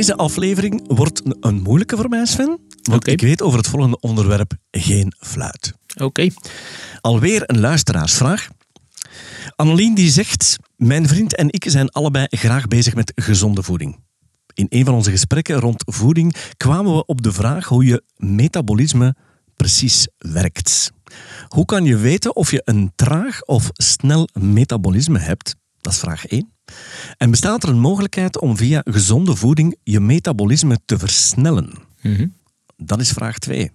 Deze aflevering wordt een moeilijke voor mij, Sven. Want ik weet over het volgende onderwerp geen fluit. Oké. Alweer een luisteraarsvraag. Annelien die zegt... Mijn vriend en ik zijn allebei graag bezig met gezonde voeding. In een van onze gesprekken rond voeding kwamen we op de vraag hoe je metabolisme precies werkt. Hoe kan je weten of je een traag of snel metabolisme hebt? Dat is vraag 1. En bestaat er een mogelijkheid om via gezonde voeding je metabolisme te versnellen? Mhm. Dat is vraag 2.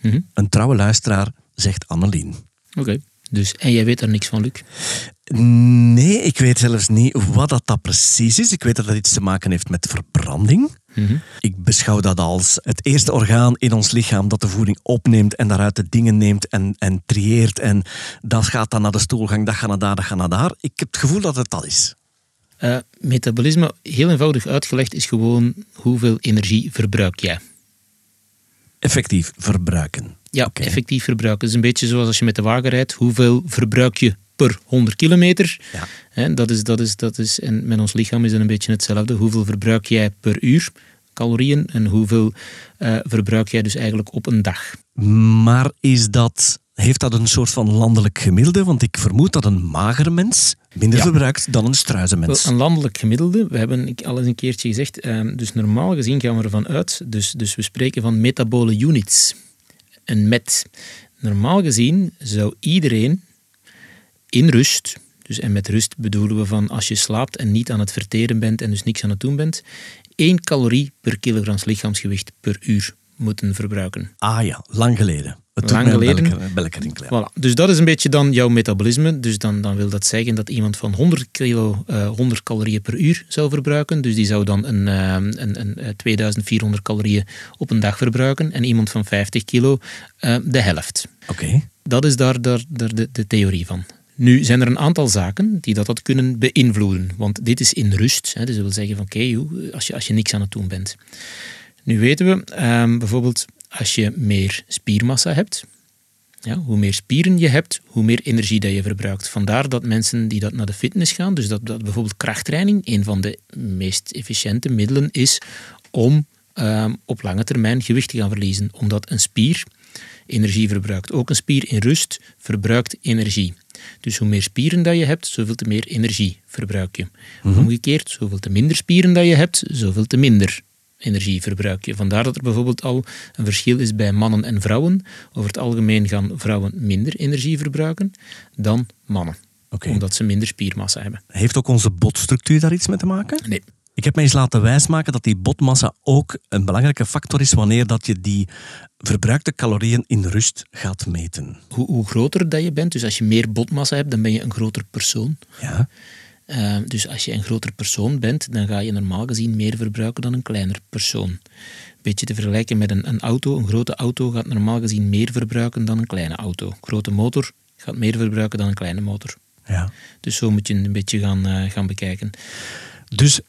Mhm. Een trouwe luisteraar zegt Annelien. Oké. Dus, en jij weet er niks van, Luc? Nee, ik weet zelfs niet wat dat, dat precies is. Ik weet dat dat iets te maken heeft met verbranding. Mhm. Ik beschouw dat als het eerste orgaan in ons lichaam dat de voeding opneemt en daaruit de dingen neemt en, en trieert. En dat gaat dan naar de stoelgang, dat gaat naar daar, dat gaat naar daar. Ik heb het gevoel dat het dat is. Eh, metabolisme, heel eenvoudig uitgelegd, is gewoon hoeveel energie verbruik jij. Effectief verbruiken. Ja, effectief verbruiken. Het is een beetje zoals als je met de wagen rijdt. Hoeveel verbruik je per 100 kilometer? Ja. Dat is, dat is, dat is, en met ons lichaam is het een beetje hetzelfde. Hoeveel verbruik jij per uur calorieën en hoeveel eh, verbruik jij dus eigenlijk op een dag? Maar is dat, heeft dat een soort van landelijk gemiddelde? Want ik vermoed dat een magere mens minder Ja. verbruikt dan een struizenmens. Wel, een landelijk gemiddelde, we hebben al eens een keertje gezegd, ehm, dus normaal gezien gaan we ervan uit, dus, dus we spreken van metabole units. Een met. Normaal gezien zou iedereen in rust, dus en met rust bedoelen we van als je slaapt en niet aan het verteren bent en dus niks aan het doen bent, 1 calorie per kilogram lichaamsgewicht per uur moeten verbruiken. Ah ja, lang geleden. Het Lang geleden. rinkelen. Voilà. Dus dat is een beetje dan jouw metabolisme. Dus dan, dan wil dat zeggen dat iemand van 100 kilo eh, 100 calorieën per uur zou verbruiken. Dus die zou dan een, eh, een, een, eh, 2400 calorieën op een dag verbruiken. En iemand van 50 kilo eh, de helft. Oké. Dat is daar, daar, daar de, de theorie van. Nu zijn er een aantal zaken die dat, dat kunnen beïnvloeden. Want dit is in rust. Hè. Dus dat wil zeggen van oké, als, je, als je niks aan het doen bent. Nu weten we ehm, bijvoorbeeld als je meer spiermassa hebt. Ja, hoe meer spieren je hebt, hoe meer energie dat je verbruikt. Vandaar dat mensen die dat naar de fitness gaan, dus dat, dat bijvoorbeeld krachttraining een van de meest efficiënte middelen is om ehm, op lange termijn gewicht te gaan verliezen. Omdat een spier energie verbruikt. Ook een spier in rust verbruikt energie. Dus hoe meer spieren dat je hebt, zoveel te meer energie verbruik je. Omgekeerd, zoveel te minder spieren dat je hebt, zoveel te minder energie verbruik je. Vandaar dat er bijvoorbeeld al een verschil is bij mannen en vrouwen. Over het algemeen gaan vrouwen minder energie verbruiken dan mannen. Oké. Omdat ze minder spiermassa hebben. Heeft ook onze botstructuur daar iets mee te maken? Nee. Ik heb mij eens laten wijsmaken dat die botmassa ook een belangrijke factor is wanneer dat je die verbruikte calorieën in rust gaat meten. Hoe, hoe groter dat je bent, dus als je meer botmassa hebt, dan ben je een groter persoon. Ja. Uh, dus als je een groter persoon bent, dan ga je normaal gezien meer verbruiken dan een kleiner persoon. Beetje te vergelijken met een, een auto. Een grote auto gaat normaal gezien meer verbruiken dan een kleine auto. Een grote motor gaat meer verbruiken dan een kleine motor. ja. Dus zo moet je een beetje gaan, uh, gaan bekijken. Dus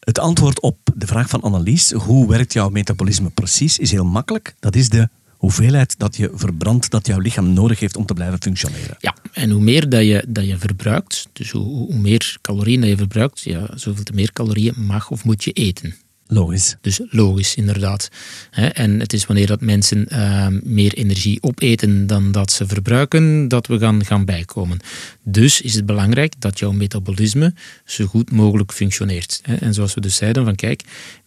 het antwoord op de vraag van Annelies, hoe werkt jouw metabolisme precies, is heel makkelijk. Dat is de hoeveelheid dat je verbrandt, dat jouw lichaam nodig heeft om te blijven functioneren. Ja, en hoe meer dat je, dat je verbruikt, dus hoe, hoe meer calorieën dat je verbruikt, ja, zoveel te meer calorieën mag of moet je eten. Logisch. Dus logisch, inderdaad. En het is wanneer dat mensen uh, meer energie opeten dan dat ze verbruiken, dat we gaan, gaan bijkomen. Dus is het belangrijk dat jouw metabolisme zo goed mogelijk functioneert. En zoals we dus zeiden, van kijk,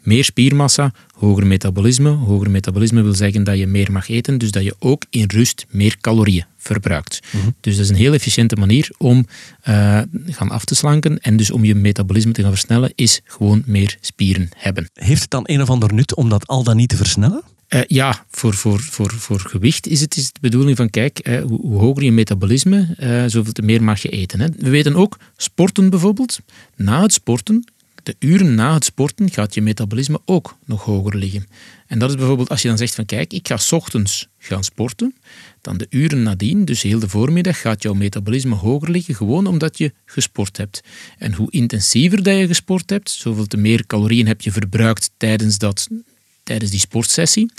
meer spiermassa, hoger metabolisme. Hoger metabolisme wil zeggen dat je meer mag eten, dus dat je ook in rust meer calorieën verbruikt. Mm-hmm. Dus dat is een heel efficiënte manier om uh, gaan af te slanken en dus om je metabolisme te gaan versnellen, is gewoon meer spieren hebben. Heeft het dan een of ander nut om dat al dan niet te versnellen? Uh, ja, voor, voor, voor, voor gewicht is het, is het de bedoeling van, kijk, hoe, hoe, hoger je metabolisme, uh, zoveel te meer mag je eten. Hè. We weten ook, sporten bijvoorbeeld, na het sporten, de uren na het sporten, gaat je metabolisme ook nog hoger liggen. En dat is bijvoorbeeld als je dan zegt van, kijk, ik ga ochtends gaan sporten, dan de uren nadien, dus heel de voormiddag, gaat jouw metabolisme hoger liggen, gewoon omdat je gesport hebt. En hoe intensiever dat je gesport hebt, zoveel te meer calorieën heb je verbruikt tijdens dat tijdens die sportsessie.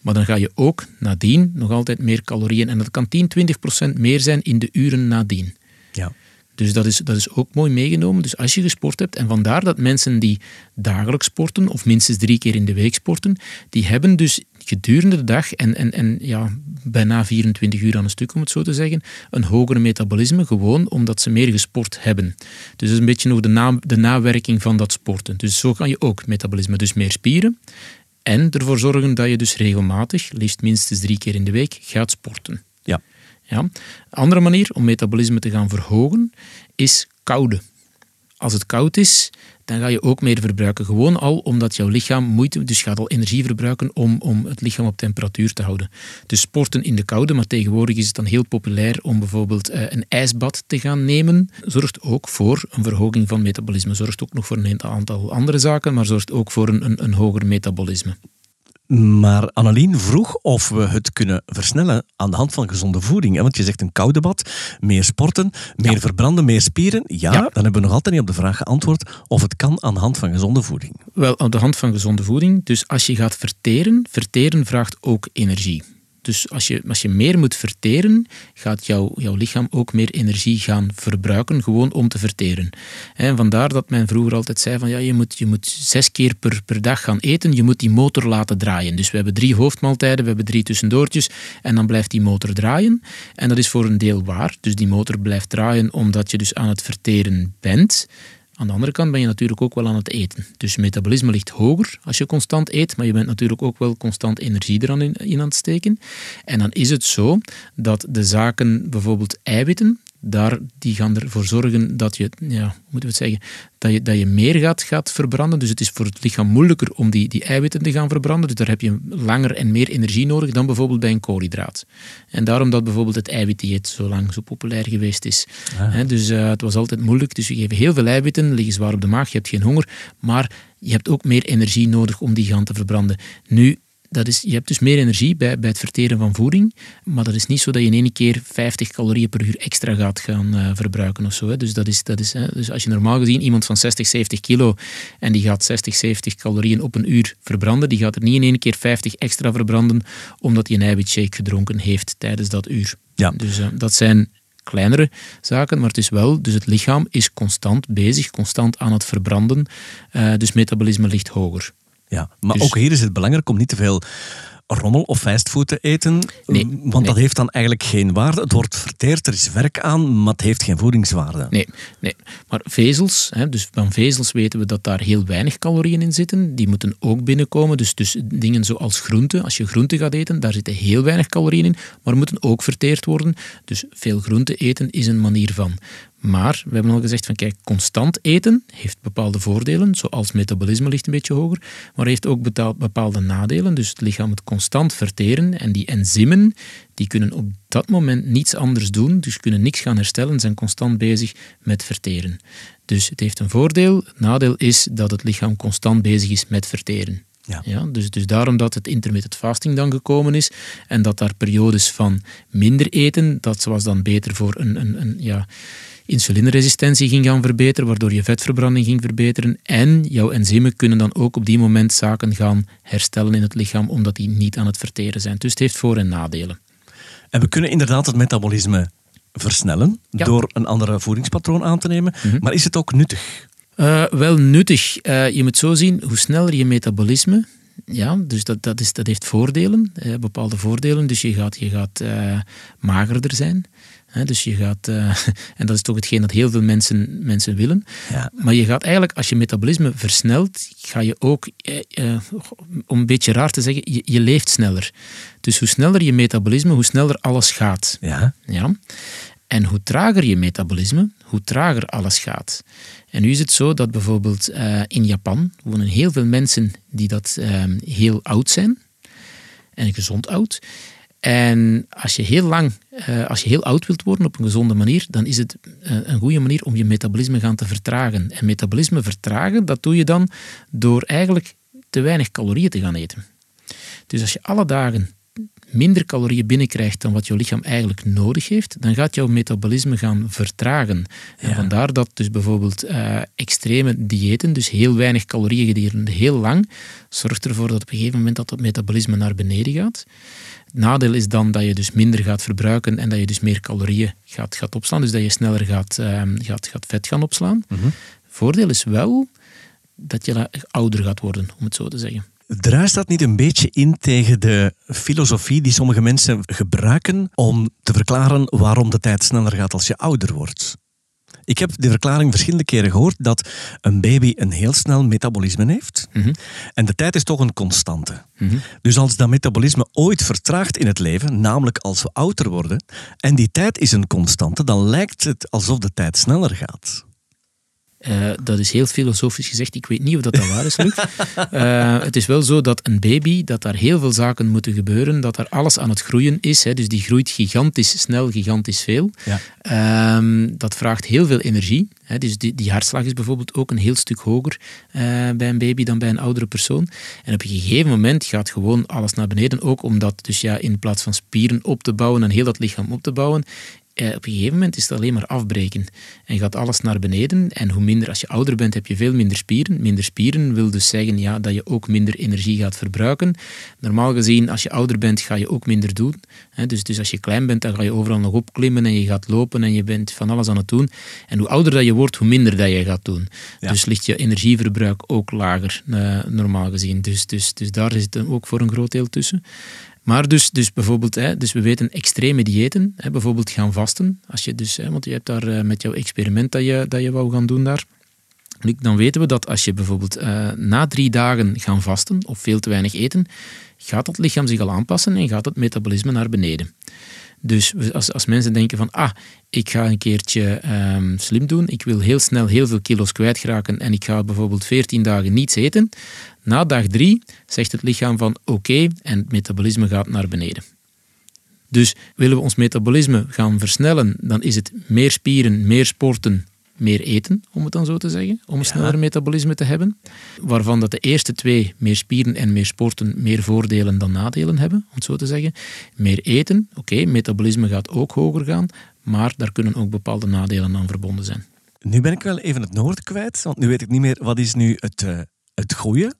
Maar dan ga je ook nadien nog altijd meer calorieën. En dat kan 10, 20 procent meer zijn in de uren nadien. Ja. Dus dat is, dat is ook mooi meegenomen. Dus als je gesport hebt, en vandaar dat mensen die dagelijks sporten, of minstens drie keer in de week sporten, die hebben dus gedurende de dag en, en, en ja, bijna 24 uur aan een stuk, om het zo te zeggen, een hoger metabolisme, gewoon omdat ze meer gesport hebben. Dus dat is een beetje nog de, na, de nawerking van dat sporten. Dus zo kan je ook metabolisme, dus meer spieren. En ervoor zorgen dat je dus regelmatig, liefst minstens drie keer in de week, gaat sporten. Ja. Andere manier om metabolisme te gaan verhogen is koude. Als het koud is, dan ga je ook meer verbruiken. Gewoon al omdat jouw lichaam moeite, dus gaat al energie verbruiken om, om het lichaam op temperatuur te houden. Dus sporten in de koude, maar tegenwoordig is het dan heel populair om bijvoorbeeld eh, een ijsbad te gaan nemen, zorgt ook voor een verhoging van metabolisme. Zorgt ook nog voor een aantal andere zaken, maar zorgt ook voor een, een, een hoger metabolisme. Maar Annelien vroeg of we het kunnen versnellen aan de hand van gezonde voeding. Want je zegt een koude bad, meer sporten, meer verbranden, meer spieren. Ja, dan hebben we nog altijd niet op de vraag geantwoord of het kan aan de hand van gezonde voeding. Wel, aan de hand van gezonde voeding. Dus als je gaat verteren, verteren vraagt ook energie. Dus als je, als je meer moet verteren, gaat jouw, jouw lichaam ook meer energie gaan verbruiken, gewoon om te verteren. En vandaar dat men vroeger altijd zei van ja, je moet, je moet zes keer per, per dag gaan eten, je moet die motor laten draaien. Dus we hebben drie hoofdmaaltijden, we hebben drie tussendoortjes en dan blijft die motor draaien. En dat is voor een deel waar. Dus die motor blijft draaien omdat je dus aan het verteren bent. Aan de andere kant ben je natuurlijk ook wel aan het eten. Dus je metabolisme ligt hoger als je constant eet, maar je bent natuurlijk ook wel constant energie eraan in, in aan het steken. En dan is het zo dat de zaken, bijvoorbeeld eiwitten, daar, die gaan ervoor zorgen dat je, ja, moeten we het zeggen, dat je, dat je meer gaat, gaat verbranden. Dus het is voor het lichaam moeilijker om die, die eiwitten te gaan verbranden. Dus daar heb je langer en meer energie nodig dan bijvoorbeeld bij een koolhydraat. En daarom dat bijvoorbeeld het eiwitdieet zo lang zo populair geweest is. Ah. dus uh, het was altijd moeilijk. Dus je geeft heel veel eiwitten, liggen zwaar op de maag, je hebt geen honger, maar je hebt ook meer energie nodig om die gaan te verbranden. Nu, dat is, je hebt dus meer energie bij, bij het verteren van voeding, maar dat is niet zo dat je in één keer 50 calorieën per uur extra gaat gaan uh, verbruiken of zo. Hè. Dus, dat is, dat is, hè. dus als je normaal gezien iemand van 60, 70 kilo en die gaat 60, 70 calorieën op een uur verbranden, die gaat er niet in één keer 50 extra verbranden omdat hij een eiwitshake gedronken heeft tijdens dat uur. Ja. Dus uh, dat zijn kleinere zaken, maar het is wel, dus het lichaam is constant bezig, constant aan het verbranden, uh, dus metabolisme ligt hoger. Ja, maar dus- ook hier is het belangrijk om niet te veel rommel of fastfood te eten. Nee, want dat heeft dan eigenlijk geen waarde. Het wordt verteerd, er is werk aan, maar het heeft geen voedingswaarde. Nee, nee. maar vezels, hè, dus van vezels weten we dat daar heel weinig calorieën in zitten. Die moeten ook binnenkomen. Dus, dus dingen zoals groenten, als je groenten gaat eten, daar zitten heel weinig calorieën in, maar moeten ook verteerd worden. Dus veel groenten eten is een manier van. Maar we hebben al gezegd van kijk, constant eten heeft bepaalde voordelen, zoals metabolisme ligt een beetje hoger, maar heeft ook bepaalde nadelen. Dus het lichaam moet constant verteren en die enzymen die kunnen op dat moment niets anders doen, dus kunnen niks gaan herstellen, zijn constant bezig met verteren. Dus het heeft een voordeel. Nadeel is dat het lichaam constant bezig is met verteren. Ja. Ja, dus, dus daarom dat het intermittent fasting dan gekomen is en dat daar periodes van minder eten, dat was dan beter voor een, een, een ja, insulineresistentie ging gaan verbeteren, waardoor je vetverbranding ging verbeteren. En jouw enzymen kunnen dan ook op die moment zaken gaan herstellen in het lichaam, omdat die niet aan het verteren zijn. Dus het heeft voor- en nadelen. En we kunnen inderdaad het metabolisme versnellen door een andere voedingspatroon aan te nemen. Mhm. Maar is het ook nuttig? Uh, wel nuttig. Uh, je moet zo zien, hoe sneller je metabolisme, ja, dus dat, dat, is, dat heeft voordelen, eh, bepaalde voordelen. Dus je gaat, je gaat uh, magerder zijn dus je gaat, en dat is toch hetgeen dat heel veel mensen, mensen willen. Ja. Maar je gaat eigenlijk, als je metabolisme versnelt, ga je ook, om een beetje raar te zeggen, je, je, leeft sneller. Dus hoe sneller je metabolisme, hoe sneller alles gaat. Ja. Ja. En hoe trager je metabolisme, hoe trager alles gaat. En nu is het zo dat bijvoorbeeld in Japan wonen heel veel mensen die dat heel oud zijn. En gezond oud. En als je heel lang, uh, als je heel oud wilt worden op een gezonde manier, dan is het uh, een goede manier om je metabolisme gaan te vertragen. En metabolisme vertragen, dat doe je dan door eigenlijk te weinig calorieën te gaan eten. Dus als je alle dagen minder calorieën binnenkrijgt dan wat jouw lichaam eigenlijk nodig heeft, dan gaat jouw metabolisme gaan vertragen. En vandaar dat dus bijvoorbeeld uh, extreme diëten, dus heel weinig calorieën gedurende heel lang, zorgt ervoor dat op een gegeven moment dat het metabolisme naar beneden gaat. Het nadeel is dan dat je dus minder gaat verbruiken en dat je dus meer calorieën gaat, gaat opslaan, dus dat je sneller gaat, uh, gaat, gaat vet gaan opslaan. Mm Voordeel is wel dat je ouder gaat worden, om het zo te zeggen. Druist dat niet een beetje in tegen de filosofie die sommige mensen gebruiken om te verklaren waarom de tijd sneller gaat als je ouder wordt? Ik heb de verklaring verschillende keren gehoord dat een baby een heel snel metabolisme heeft. Mhm. En de tijd is toch een constante. Mhm. Dus als dat metabolisme ooit vertraagt in het leven, namelijk als we ouder worden, en die tijd is een constante, dan lijkt het alsof de tijd sneller gaat. Uh, dat is heel filosofisch gezegd. Ik weet niet of dat, dat waar is, Luc. Uh, het is wel zo dat een baby, dat daar heel veel zaken moeten gebeuren, dat daar alles aan het groeien is. Hè. Dus die groeit gigantisch snel, gigantisch veel. Ja. Uh, dat vraagt heel veel energie. Hè. Dus die, die, hartslag is bijvoorbeeld ook een heel stuk hoger uh, bij een baby dan bij een oudere persoon. En op een gegeven moment gaat gewoon alles naar beneden. Ook omdat dus ja, in plaats van spieren op te bouwen en heel dat lichaam op te bouwen, eh, op een gegeven moment is het alleen maar afbreken. En gaat alles naar beneden. En hoe minder, als je ouder bent, heb je veel minder spieren. Minder spieren wil dus zeggen ja, dat je ook minder energie gaat verbruiken. Normaal gezien, als je ouder bent, ga je ook minder doen. dus, dus als je klein bent, dan ga je overal nog opklimmen en je gaat lopen en je bent van alles aan het doen. En hoe ouder dat je wordt, hoe minder dat je gaat doen. Dus ligt je energieverbruik ook lager, uh, normaal gezien. Dus, dus, dus daar zit ook voor een groot deel tussen. Maar dus, dus bijvoorbeeld, hè, dus we weten extreme diëten, hè, bijvoorbeeld gaan vasten. Als je dus, hè, want je hebt daar eh, met jouw experiment dat je, dat je wou gaan doen daar. Dan weten we dat als je bijvoorbeeld uh, na drie dagen gaan vasten of veel te weinig eten, gaat het lichaam zich al aanpassen en gaat het metabolisme naar beneden. Dus als, als mensen denken van, ah, ik ga een keertje um, slim doen, ik wil heel snel heel veel kilo's kwijtraken en ik ga bijvoorbeeld 14 dagen niets eten, na dag 3 zegt het lichaam van oké en het metabolisme gaat naar beneden. Dus willen we ons metabolisme gaan versnellen, dan is het meer spieren, meer sporten, meer eten, om het dan zo te zeggen, om een sneller metabolisme te hebben. Waarvan dat de eerste twee, meer spieren en meer sporten, meer voordelen dan nadelen hebben, om het zo te zeggen. Meer eten, oké, metabolisme gaat ook hoger gaan, maar daar kunnen ook bepaalde nadelen aan verbonden zijn. Nu ben ik wel even het noord kwijt, want nu weet ik niet meer wat is nu het, uh, het goede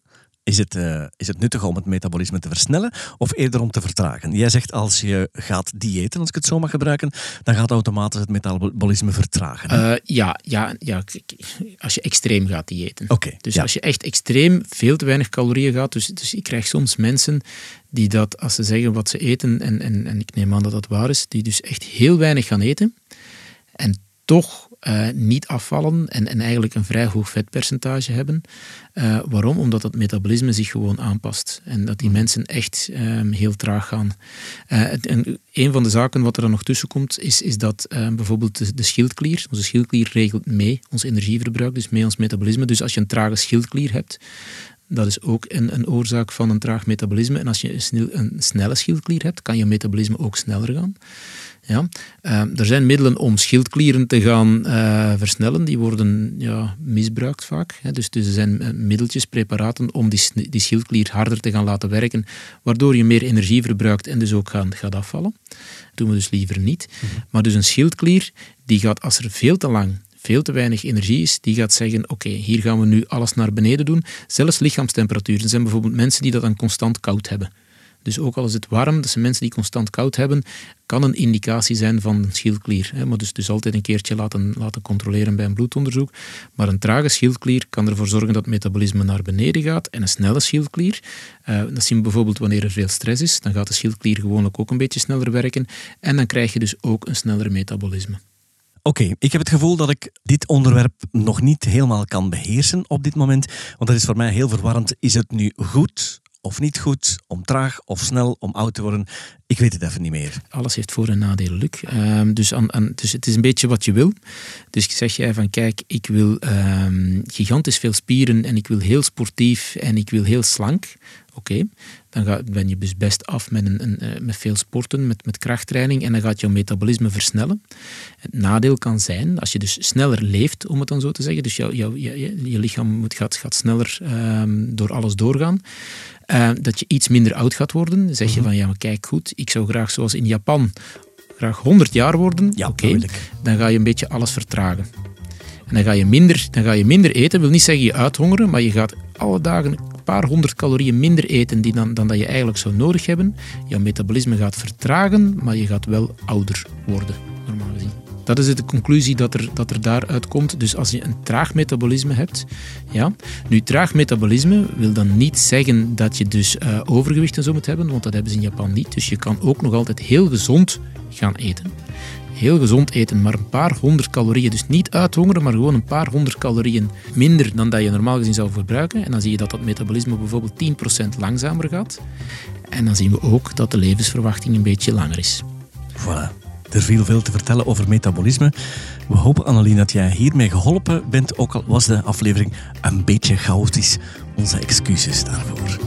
is het, uh, is het nuttig om het metabolisme te versnellen of eerder om te vertragen? Jij zegt als je gaat diëten, als ik het zo mag gebruiken, dan gaat automatisch het metabolisme vertragen. Uh, ja, ja, ja, als je extreem gaat diëten. Oké. dus als je echt extreem veel te weinig calorieën gaat, dus, dus ik krijg soms mensen die dat, als ze zeggen wat ze eten, en, en, en ik neem aan dat dat waar is, die dus echt heel weinig gaan eten en toch uh, niet afvallen en, en eigenlijk een vrij hoog vetpercentage hebben. Uh, waarom? Omdat het metabolisme zich gewoon aanpast en dat die mhm. mensen echt um, heel traag gaan. Uh, en een van de zaken wat er dan nog tussen komt, is, is dat uh, bijvoorbeeld de, de, schildklier, onze schildklier regelt mee ons energieverbruik, dus mee ons metabolisme. Dus als je een trage schildklier hebt, dat is ook een, een oorzaak van een traag metabolisme. En als je een snelle schildklier hebt, kan je metabolisme ook sneller gaan. Ja. Uh, er zijn middelen om schildklieren te gaan uh, versnellen. Die worden ja, misbruikt vaak. Hè. Dus, dus er zijn uh, middeltjes, preparaten om die, die schildklier harder te gaan laten werken, waardoor je meer energie verbruikt en dus ook gaan, gaat afvallen. Dat doen we dus liever niet. Mhm. Maar dus een schildklier, die gaat als er veel te lang veel te weinig energie is, die gaat zeggen, oké, hier gaan we nu alles naar beneden doen. Zelfs lichaamstemperatuur. Er zijn bijvoorbeeld mensen die dat dan constant koud hebben. Dus ook al is het warm, zijn mensen die constant koud hebben, kan een indicatie zijn van een schildklier. Maar dus, dus altijd een keertje laten, laten controleren bij een bloedonderzoek. Maar een trage schildklier kan ervoor zorgen dat het metabolisme naar beneden gaat. En een snelle schildklier, uh, dat zien we bijvoorbeeld wanneer er veel stress is, dan gaat de schildklier gewoonlijk ook een beetje sneller werken. En dan krijg je dus ook een sneller metabolisme. Oké, ik heb het gevoel dat ik dit onderwerp nog niet helemaal kan beheersen op dit moment. Want dat is voor mij heel verwarrend. Is het nu goed of niet goed, om traag of snel, om oud te worden. Ik weet het even niet meer. Alles heeft voor- en nadelen, Luc. Um, dus, dus het is een beetje wat je wil. Dus zeg jij van, kijk, ik wil um, gigantisch veel spieren en ik wil heel sportief en ik wil heel slank. oké. Dan ga, ben je dus best af met, een, een, eh, met veel sporten, met, met krachttraining en dan gaat jouw metabolisme versnellen. Het nadeel kan zijn, als je dus sneller leeft, om het dan zo te zeggen, dus jouw, je, je lichaam moet, gaat, gaat sneller ehm, door alles doorgaan, uh, dat je iets minder oud gaat worden. Dan zeg je mhm. van, ja, maar kijk goed, ik zou graag zoals in Japan graag 100 jaar worden. Ja, oké. Dan ga je een beetje alles vertragen. En dan ga je minder, dan ga je minder eten. Dat wil niet zeggen je uithongeren, maar je gaat alle dagen een paar honderd calorieën minder eten die dan, dan dat je eigenlijk zou nodig hebben. Je metabolisme gaat vertragen, maar je gaat wel ouder worden, normaal gezien. Dat is de conclusie dat er, dat er daaruit komt. Dus als je een traag metabolisme hebt, ja. Nu, traag metabolisme wil dan niet zeggen dat je dus uh, overgewicht zo moet hebben, want dat hebben ze in Japan niet. Dus je kan ook nog altijd heel gezond gaan eten heel gezond eten, maar een paar honderd calorieën. Dus niet uithongeren, maar gewoon een paar honderd calorieën minder dan dat je normaal gezien zou verbruiken. En dan zie je dat dat metabolisme bijvoorbeeld 10% langzamer gaat. En dan zien we ook dat de levensverwachting een beetje langer is. Voilà. Er viel veel te vertellen over metabolisme. We hopen, Annelien, dat jij hiermee geholpen bent, ook al was de aflevering een beetje chaotisch. Onze excuses daarvoor.